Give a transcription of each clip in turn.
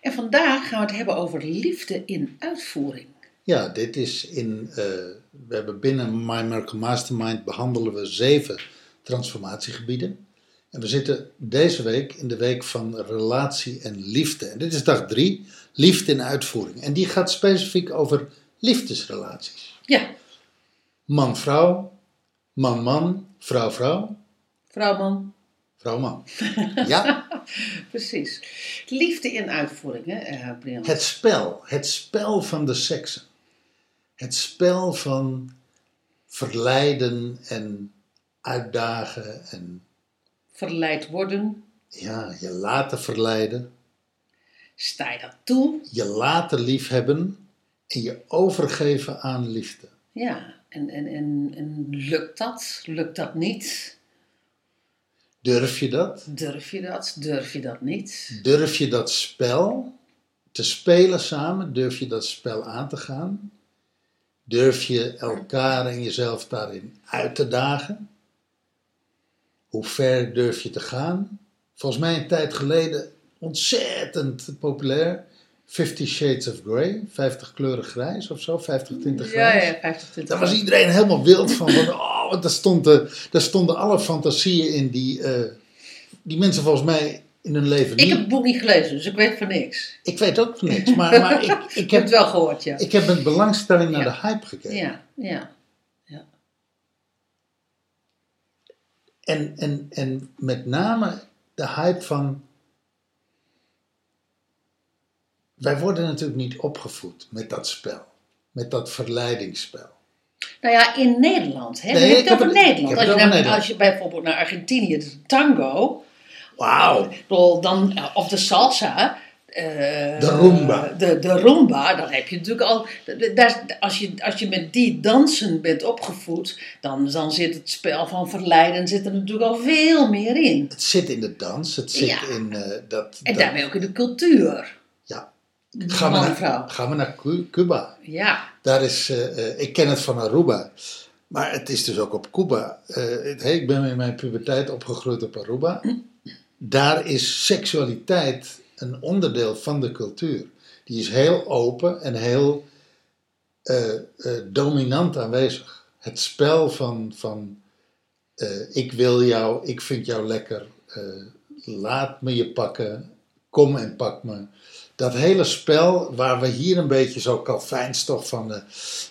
En vandaag gaan we het hebben over liefde in uitvoering. Ja, dit is in. eh, we hebben binnen My Miracle Mastermind behandelen we zeven transformatiegebieden. En we zitten deze week in de week van relatie en liefde. En dit is dag drie, liefde in uitvoering. En die gaat specifiek over liefdesrelaties. Ja, Man-vrouw, man-man, vrouw-vrouw, vrouwman, vrouw-man. Ja, precies. Liefde in uitvoering, hè, eh Brian? het spel. Het spel van de seksen. Het spel van verleiden en uitdagen en Verleid worden. ja, je laten verleiden, Sta je dat toe? je laten liefhebben en je overgeven aan liefde. Ja, en, en, en, en lukt dat? Lukt dat niet? Durf je dat? Durf je dat? Durf je dat niet? Durf je dat spel te spelen samen? Durf je dat spel aan te gaan? Durf je elkaar en jezelf daarin uit te dagen? Hoe ver durf je te gaan? Volgens mij een tijd geleden ontzettend populair. Fifty Shades of Grey, 50 kleuren grijs of zo, 50 tinten Ja, grijs. ja, 50, 20. Daar was iedereen helemaal wild van. van want daar, stond de, daar stonden alle fantasieën in die, eh, die mensen volgens mij in hun leven Ik niet... heb het boek niet gelezen, dus ik weet van niks. Ik weet ook van niks, maar, maar ik, ik, Ik heb het wel gehoord, ja. ik heb met belangstelling naar Ja. de hype gekeken. Ja, ja. En, en, en met name de hype van. Wij worden natuurlijk niet opgevoed met dat spel, met dat verleidingsspel. Nou ja, in Nederland. Hè? Nee, je ik het over Nederland. Als je, Nederland. als je bijvoorbeeld naar Argentinië, de tango, Wauw! dan, eh, of de salsa. eh, De rumba. De, de rumba, dan heb je natuurlijk al. Daar, als, je, als je met die dansen bent opgevoed, dan, dan zit het spel van verleiden zit er natuurlijk al veel meer in. Het zit in de dans, het zit Ja. in eh, dat. En daarmee ook in de cultuur. Gaan we, naar, gaan we naar Cu- Cuba? Ja, Daar is, eh, eh, ik ken het van Aruba, maar het is dus ook op Cuba. Eh, het- hey, ik ben in mijn puberteit opgegroeid op Aruba. Daar is seksualiteit een onderdeel van de cultuur. Die is heel open en heel dominant aanwezig. Het spel van, van ik wil jou, ik vind jou lekker, laat me je pakken, kom en pak me. Dat hele spel waar we hier een beetje zo kalfijnstof van een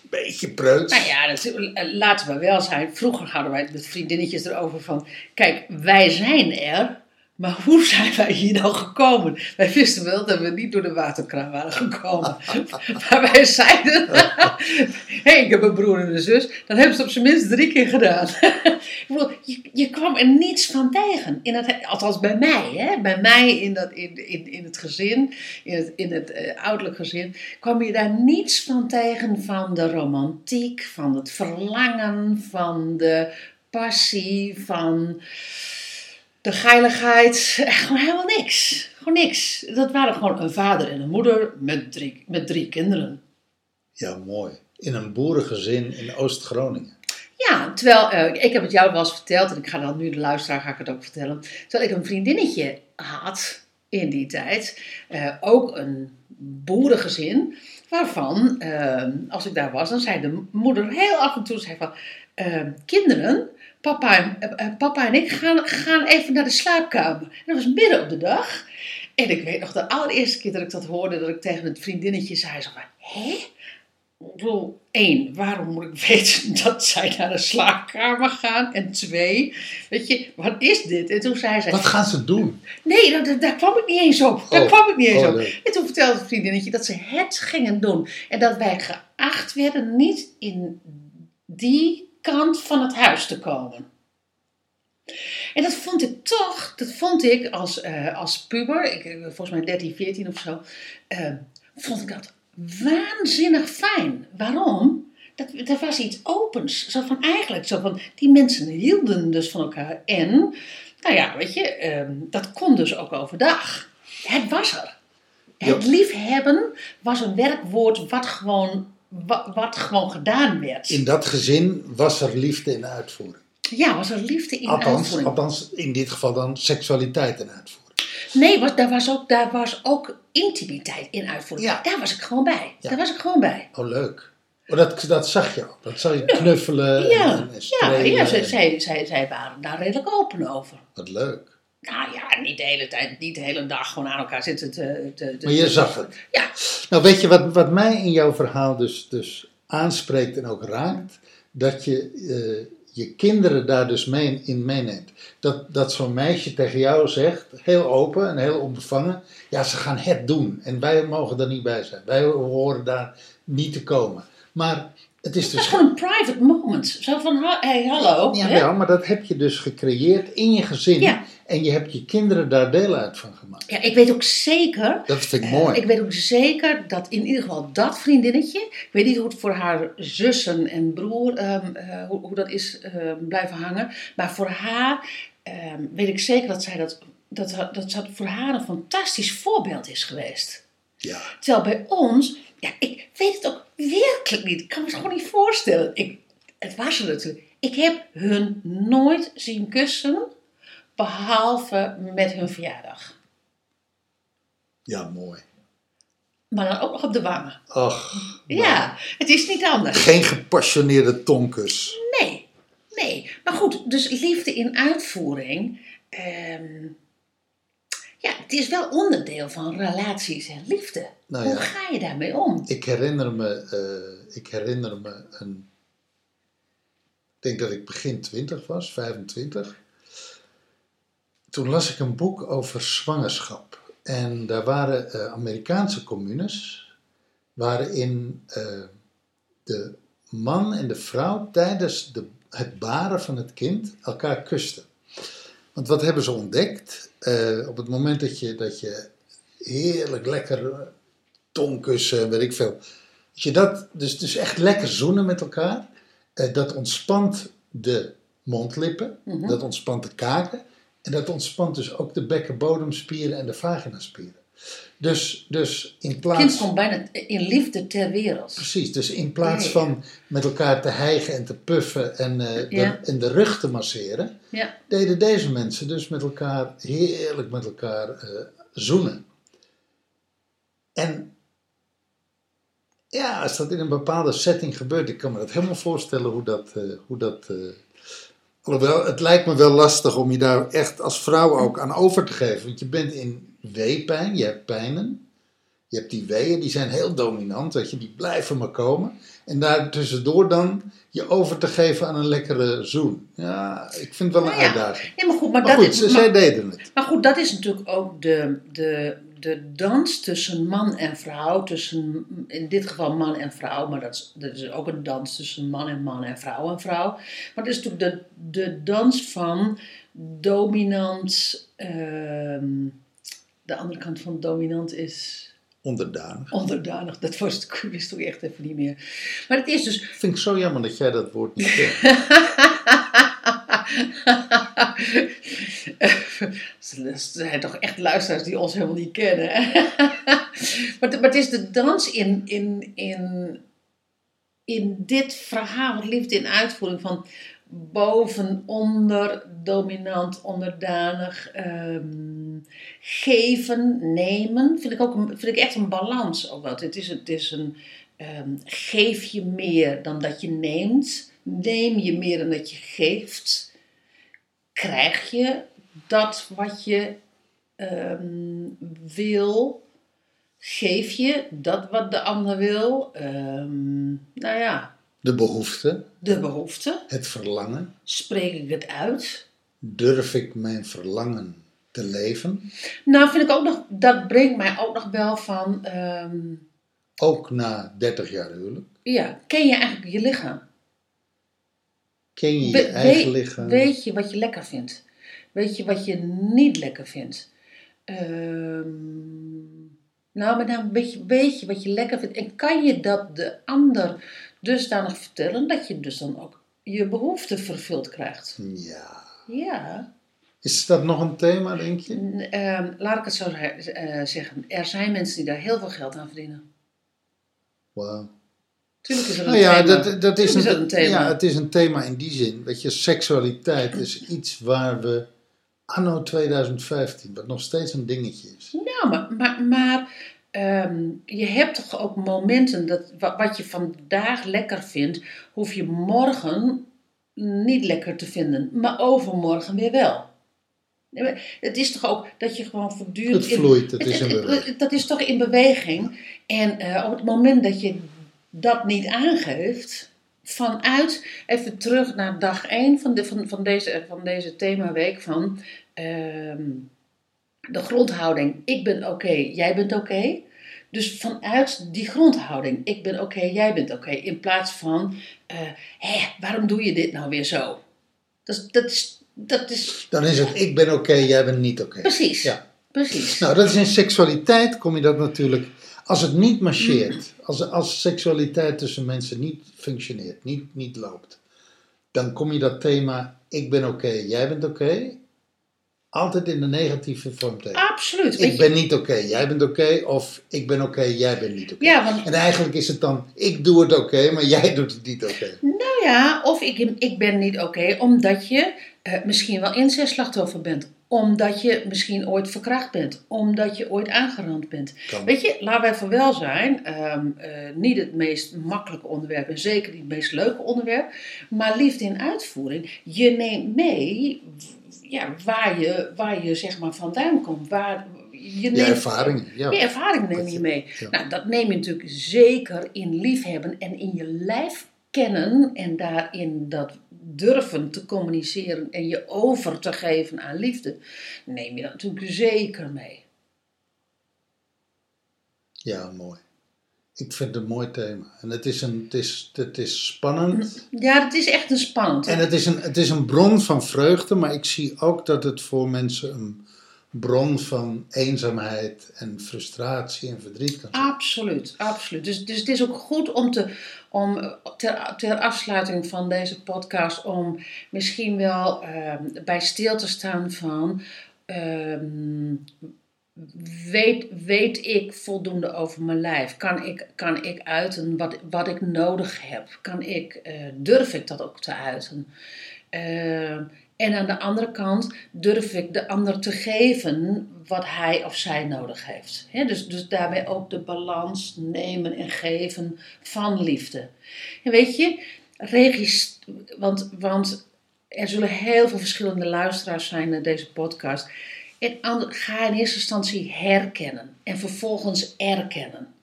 beetje preuts. nou ja, dat, eh, laten we wel zijn. Vroeger hadden wij het met vriendinnetjes erover van: kijk, wij zijn er. Maar hoe zijn wij hier nou gekomen? Wij wisten wel dat we niet door de waterkraan waren gekomen. maar wij zeiden: hé, hey, ik heb een broer en een zus. Dat hebben ze op zijn minst drie keer gedaan. ik bedoel, je, je kwam er niets van tegen. In het, althans bij mij, hè? bij mij in, dat, in, in, in het gezin, in het, in het eh, ouderlijk gezin, kwam je daar niets van tegen van de romantiek, van het verlangen, van de passie, van de geiligheid. Gewoon helemaal niks. Gewoon niks. Dat waren gewoon een vader en een moeder met drie, met drie kinderen. Ja, mooi. In een boerengezin in Oost-Groningen. Ja, terwijl, eh, ik heb het jou wel eens verteld, en ik ga dan nu de luisteraar ga ik het ook vertellen. Terwijl ik een vriendinnetje had in die tijd, eh, ook een boerengezin, waarvan, eh, als ik daar was, dan zei de moeder heel af en toe zei van, kinderen, papa en, eh, papa en ik gaan, gaan even naar de slaapkamer. En dat was midden op de dag. En ik weet nog de allereerste keer dat ik dat hoorde, dat ik tegen het vriendinnetje zei, zo van, hè? Ik bedoel, één, waarom moet ik weten dat zij naar de slaapkamer gaan? En twee, weet je, wat is dit? En toen zei ze, Wat gaan ze doen? nee, daar, daar- daar kwam ik niet eens op. Daar Oh, kwam ik niet eens oh, op. nee. En toen vertelde het vriendinnetje dat ze het gingen doen. En dat wij geacht werden niet in die kant van het huis te komen. En dat vond ik toch, dat vond ik als, eh, als puber, ik, eh, volgens mij 13, 14 of zo, eh, vond ik dat waanzinnig fijn. Waarom? Dat, dat was iets opens. Zo van eigenlijk, zo van, die mensen hielden dus van elkaar. En, nou ja, weet je, ehm, dat kon dus ook overdag. Het was er. Het liefhebben was een werkwoord wat gewoon, wat, wat gewoon gedaan werd. In dat gezin was er liefde in uitvoering. Ja, was er liefde in Althans, uitvoering. althans, in dit geval dan seksualiteit in uitvoering. Nee, was, daar, was ook, daar was ook intimiteit in uitvoering. Ja. Daar was ik gewoon bij. Ja. Daar was ik gewoon bij. Oh, leuk. Oh, dat, dat zag je ook. Dat zag je knuffelen Ja, en, en ja, ja zij, en- zij, zij, zij waren daar redelijk open over. Wat leuk. Nou ja, niet de hele tijd, niet de hele dag gewoon aan elkaar zitten te... te, te Maar je zag het. Ja, Nou, weet je wat, wat mij in jouw verhaal dus, dus aanspreekt en ook raakt? Dat je eh, je kinderen daar dus mee in meeneemt. Dat, dat zo'n meisje tegen jou zegt, heel open en heel onbevangen, ja, ze gaan het doen en wij mogen er niet bij zijn. Wij horen daar niet te komen. Maar het is dus. gewoon een private moment. Zo van, hé, hey, hallo. Ja, wel, maar dat heb je dus gecreëerd in je gezin. Ja. En je hebt je kinderen daar deel uit van gemaakt. Ja, ik weet ook zeker... Dat vind ik eh, mooi. ik weet ook zeker dat in ieder geval dat vriendinnetje... Ik weet niet hoe het voor haar zussen en broer... ehm, eh, hoe, hoe dat is ehm, blijven hangen. Maar voor haar ehm, weet ik zeker dat zij dat... Dat, dat, dat voor haar een fantastisch voorbeeld is geweest. Ja. Terwijl bij ons, ja, ik weet het ook werkelijk niet. Ik kan me het gewoon niet voorstellen. Ik, het was er natuurlijk. Ik heb hun nooit zien kussen, behalve met hun verjaardag. ja, mooi. Maar dan ook nog op de wangen. Ach, Ja, het is niet anders. geen gepassioneerde tonkus. Nee, nee. Maar goed, dus liefde in uitvoering. ehm, ja, het is wel onderdeel van relaties en liefde. Nou Hoe ga je daarmee om? Ik herinner me, eh, ik herinner me een. Ik denk dat ik begin 20 was, 25. Toen las ik een boek over zwangerschap. En daar waren eh, Amerikaanse communes. waarin eh, de man en de vrouw tijdens de, het baren van het kind elkaar kusten. Want wat hebben ze ontdekt? Eh, op het moment dat je, dat je heerlijk lekker tongkussen, weet ik veel. Als je dat, dus, dus echt lekker zoenen met elkaar, dat ontspant de mondlippen, Mhm. dat ontspant de kaken en dat ontspant dus ook de bekkenbodemspieren en de vaginaspieren. Dus, dus in plaats kind komt bijna in liefde ter wereld. Precies, dus in plaats Ja, ja. van met elkaar te hijgen en te puffen en, eh, de, Ja. en de rug te masseren, Ja. deden deze mensen dus met elkaar heerlijk met elkaar eh, zoenen. En ja, als dat in een bepaalde setting gebeurt, ik kan me dat helemaal voorstellen hoe dat. eh, hoe dat alhoewel, het lijkt me wel lastig om je daar echt als vrouw ook aan over te geven. Want je bent in weepijn, je hebt pijnen. Je hebt die weeën, die zijn heel dominant, weet je, die blijven maar komen. En daar tussendoor dan je over te geven aan een lekkere zoen. Ja, ik vind het wel een Nou ja. uitdaging. Ja, maar goed, maar, Maar dat goed, is, ze, maar, zij deden het. maar goed, dat is natuurlijk ook de, de, de dans tussen man en vrouw. Tussen, in dit geval man en vrouw, maar dat is, dat is ook een dans tussen man en man en vrouw en vrouw. Maar het is natuurlijk de, de dans van dominant. ehm, de andere kant van dominant is Onderdanig. onderdanig. Dat was het, ik wist ook echt even niet meer. Maar het is dus Vind ik zo jammer dat jij dat woord niet kent. Er zijn toch echt luisteraars die ons helemaal niet kennen. maar, maar het is de dans in, in, in, in dit verhaal, liefde in uitvoering van boven, onder, dominant, onderdanig, ehm, geven, nemen. Vind ik, ook vind ik echt een balans. Ook wat. Het is, het is een ehm, geef je meer dan dat je neemt. Neem je meer dan dat je geeft. Krijg je dat wat je ehm, wil? Geef je dat wat de ander wil? Ehm, nou ja, De behoefte, de behoefte. het verlangen. Spreek ik het uit? Durf ik mijn verlangen te leven? Nou, vind ik ook nog, dat brengt mij ook nog wel van, ehm, Ook na 30 jaar huwelijk. ja, ken je eigenlijk je lichaam? Ken je je We- eigen weet- lichaam? Weet je wat je lekker vindt? Weet je wat je niet lekker vindt? Ehm, Nou, maar dan weet je, weet je wat je lekker vindt. En kan je dat de ander dusdanig vertellen dat je dus dan ook je behoefte vervuld krijgt. Ja. Ja. Is dat nog een thema, denk je? Ehm, laat ik het zo eh, zeggen. Er zijn mensen die daar heel veel geld aan verdienen. Wauw. Tuurlijk is er een Nou ja, thema. dat, dat is, Tuurlijk een, een thema. Ja, het is een thema in die zin. Weet je, seksualiteit is iets waar we anno 2015, wat nog steeds een dingetje is. Ja, maar, maar, maar ehm, je hebt toch ook momenten dat wa- wat je vandaag lekker vindt, hoef je morgen niet lekker te vinden, maar overmorgen weer wel. Het is toch ook dat je gewoon voortdurend. Het vloeit, het is in beweging. Dat is toch in beweging. En eh, op het moment dat je dat niet aangeeft, vanuit, even terug naar dag 1 van, de, van, van, deze, van deze themaweek van ehm, de grondhouding, ik ben oké, jij bent oké. Dus vanuit die grondhouding, ik ben oké, jij bent oké, in plaats van, eh, hé, waarom doe je dit nou weer zo? Dat, dat, is, dat is Dan is het, ik ben oké, jij bent niet oké. precies, Ja. precies. Nou, dat is in seksualiteit kom je dat natuurlijk. Als het niet marcheert, als, als seksualiteit tussen mensen niet functioneert, niet, niet loopt, dan kom je dat thema ik ben oké, jij bent oké, altijd in de negatieve vorm tegen. Absoluut. Ik ben niet oké, jij bent oké, of ik ben oké, jij bent niet oké. Ja, want En eigenlijk is het dan, ik doe het oké, maar jij doet het niet oké. Nou ja, of ik, ik ben niet oké omdat je eh, misschien wel incestslachtoffer bent. Omdat je misschien ooit verkracht bent. Omdat je ooit aangerand bent. Kan. Weet je, laten we even wel zijn. ehm, eh, niet het meest makkelijke onderwerp en zeker niet het meest leuke onderwerp. Maar liefde in uitvoering. Je neemt mee ja, waar, je, waar je zeg maar vandaan komt. Waar, je ervaringen, ja. je ervaring neem je je- mee. ja. Nou, dat neem je natuurlijk zeker in liefhebben en in je lijf kennen en daarin dat durven te communiceren en je over te geven aan liefde, neem je dat natuurlijk zeker mee. Ja, mooi. Ik vind het een mooi thema. En het is, een, het is, het is spannend. Ja, dat is echt een spannend. En het is, een, het is een bron van vreugde, maar ik zie ook dat het voor mensen een bron van eenzaamheid en frustratie en verdriet. Absoluut, absoluut. Dus, dus het is ook goed om, te, om ter, ter afsluiting van deze podcast, om misschien wel ehm, bij stil te staan van. ehm, weet, weet ik voldoende over mijn lijf? Kan ik, kan ik uiten wat, wat ik nodig heb? Kan ik, eh, durf ik dat ook te uiten? En aan de andere kant durf ik de ander te geven wat hij of zij nodig heeft. Dus, dus daarbij ook de balans nemen en geven van liefde. En weet je, regist want, want er zullen heel veel verschillende luisteraars zijn naar deze podcast. En ga in eerste instantie herkennen en vervolgens erkennen.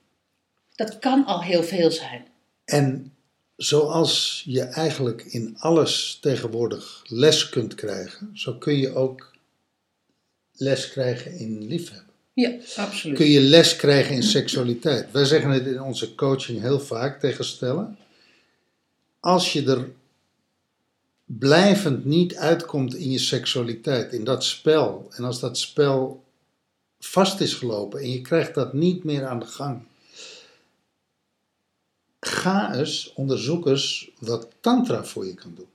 Dat kan al heel veel zijn. En zoals je eigenlijk in alles tegenwoordig les kunt krijgen, zo kun je ook les krijgen in liefhebben. Ja, absoluut. Kun je les krijgen in seksualiteit. Wij zeggen het in onze coaching heel vaak tegen stellen. Als je er blijvend niet uitkomt in je seksualiteit, in dat spel, en als dat spel vast is gelopen en je krijgt dat niet meer aan de gang, ga eens, onderzoek eens wat tantra voor je kan doen.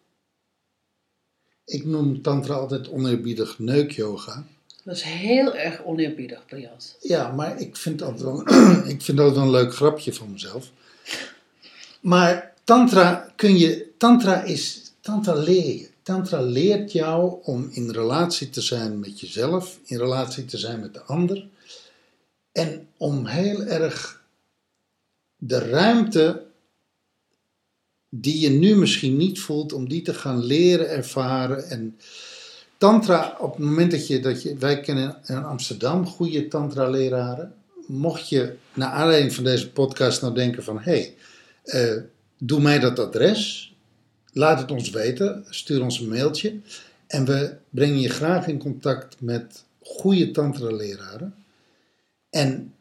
Ik noem tantra altijd oneerbiedig neukyoga. Dat is heel erg oneerbiedig, Briant. Ja, maar ik vind dat wel, ik vind dat wel een leuk grapje van mezelf. Maar tantra kun je, tantra is, tantra leer je. Tantra leert jou om in relatie te zijn met jezelf, in relatie te zijn met de ander. En om heel erg de ruimte die je nu misschien niet voelt, om die te gaan leren, ervaren. En tantra, op het moment dat je, dat je wij kennen in Amsterdam goede tantra-leraren. Mocht je naar aanleiding van deze podcast nou denken van, hé, hey, eh, doe mij dat adres. Laat het ons weten, stuur ons een mailtje. En we brengen je graag in contact met goede tantra-leraren. En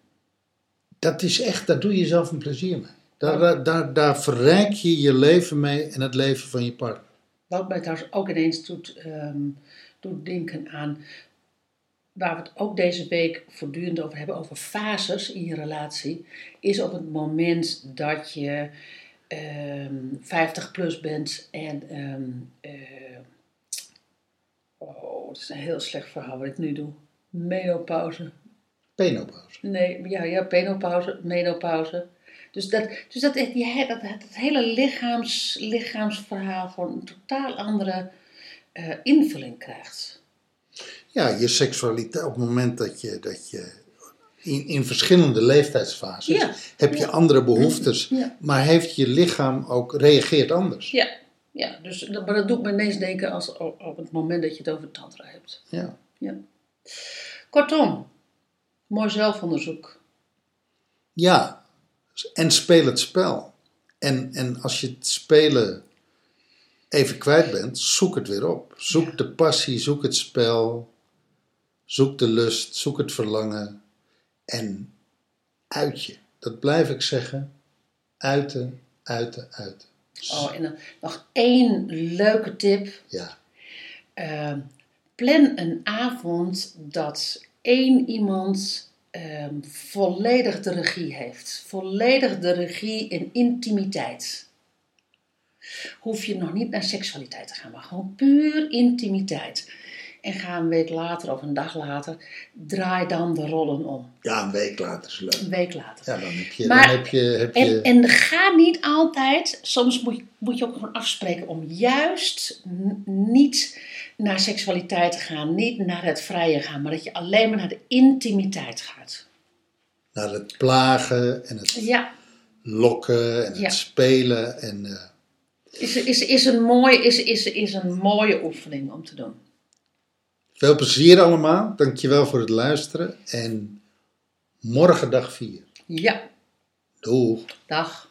dat is echt, daar doe je zelf een plezier mee. Daar, daar, daar, daar verrijk je je leven mee en het leven van je partner. Wat mij trouwens ook ineens doet, ehm, doet denken aan waar we het ook deze week voortdurend over hebben, over fases in je relatie, is op het moment dat je ehm 50 plus bent en. ehm eh, oh, het is een heel slecht verhaal wat ik nu doe. Menopauze. Penopauze. Nee, ja, ja, penopauze, menopauze. Dus dat, dus dat, die, dat, dat hele lichaams, lichaamsverhaal gewoon een totaal andere eh, invulling krijgt. Ja, je seksualiteit, op het moment dat je, dat je in, in verschillende leeftijdsfases Ja, heb je ja. andere behoeftes, Ja. maar heeft je lichaam ook reageert anders. Ja, ja dus, dat- maar dat doet me ineens denken als op, op het moment dat je het over tantra hebt. Ja. Ja. Kortom, mooi zelfonderzoek. Ja, en speel het spel. En, en als je het spelen even kwijt bent, zoek het weer op. Zoek Ja. de passie, zoek het spel, zoek de lust, zoek het verlangen en uit je. Dat blijf ik zeggen. Uiten, uiten, uiten. Oh, en dan nog één leuke tip. Ja, Ehm, plan een avond dat één iemand ehm, volledig de regie heeft. Volledig de regie in intimiteit. Hoef je nog niet naar seksualiteit te gaan, maar gewoon puur intimiteit. En ga een week later of een dag later, draai dan de rollen om. ja een week later is leuk. Een week later. Ja, dan heb je... Maar- dan heb je, heb je En, en ga niet altijd, soms moet je, moet je ook gewoon afspreken om juist niet naar seksualiteit te gaan, niet naar het vrije gaan, maar dat je alleen maar naar de intimiteit gaat. naar het plagen en het Ja, lokken en het Ja. spelen. En, eh, is, is, is, een mooi, is, is, is een mooie oefening om te doen. Veel plezier allemaal. Dankjewel voor het luisteren. En morgen dag 4. Ja, Doeg. dag.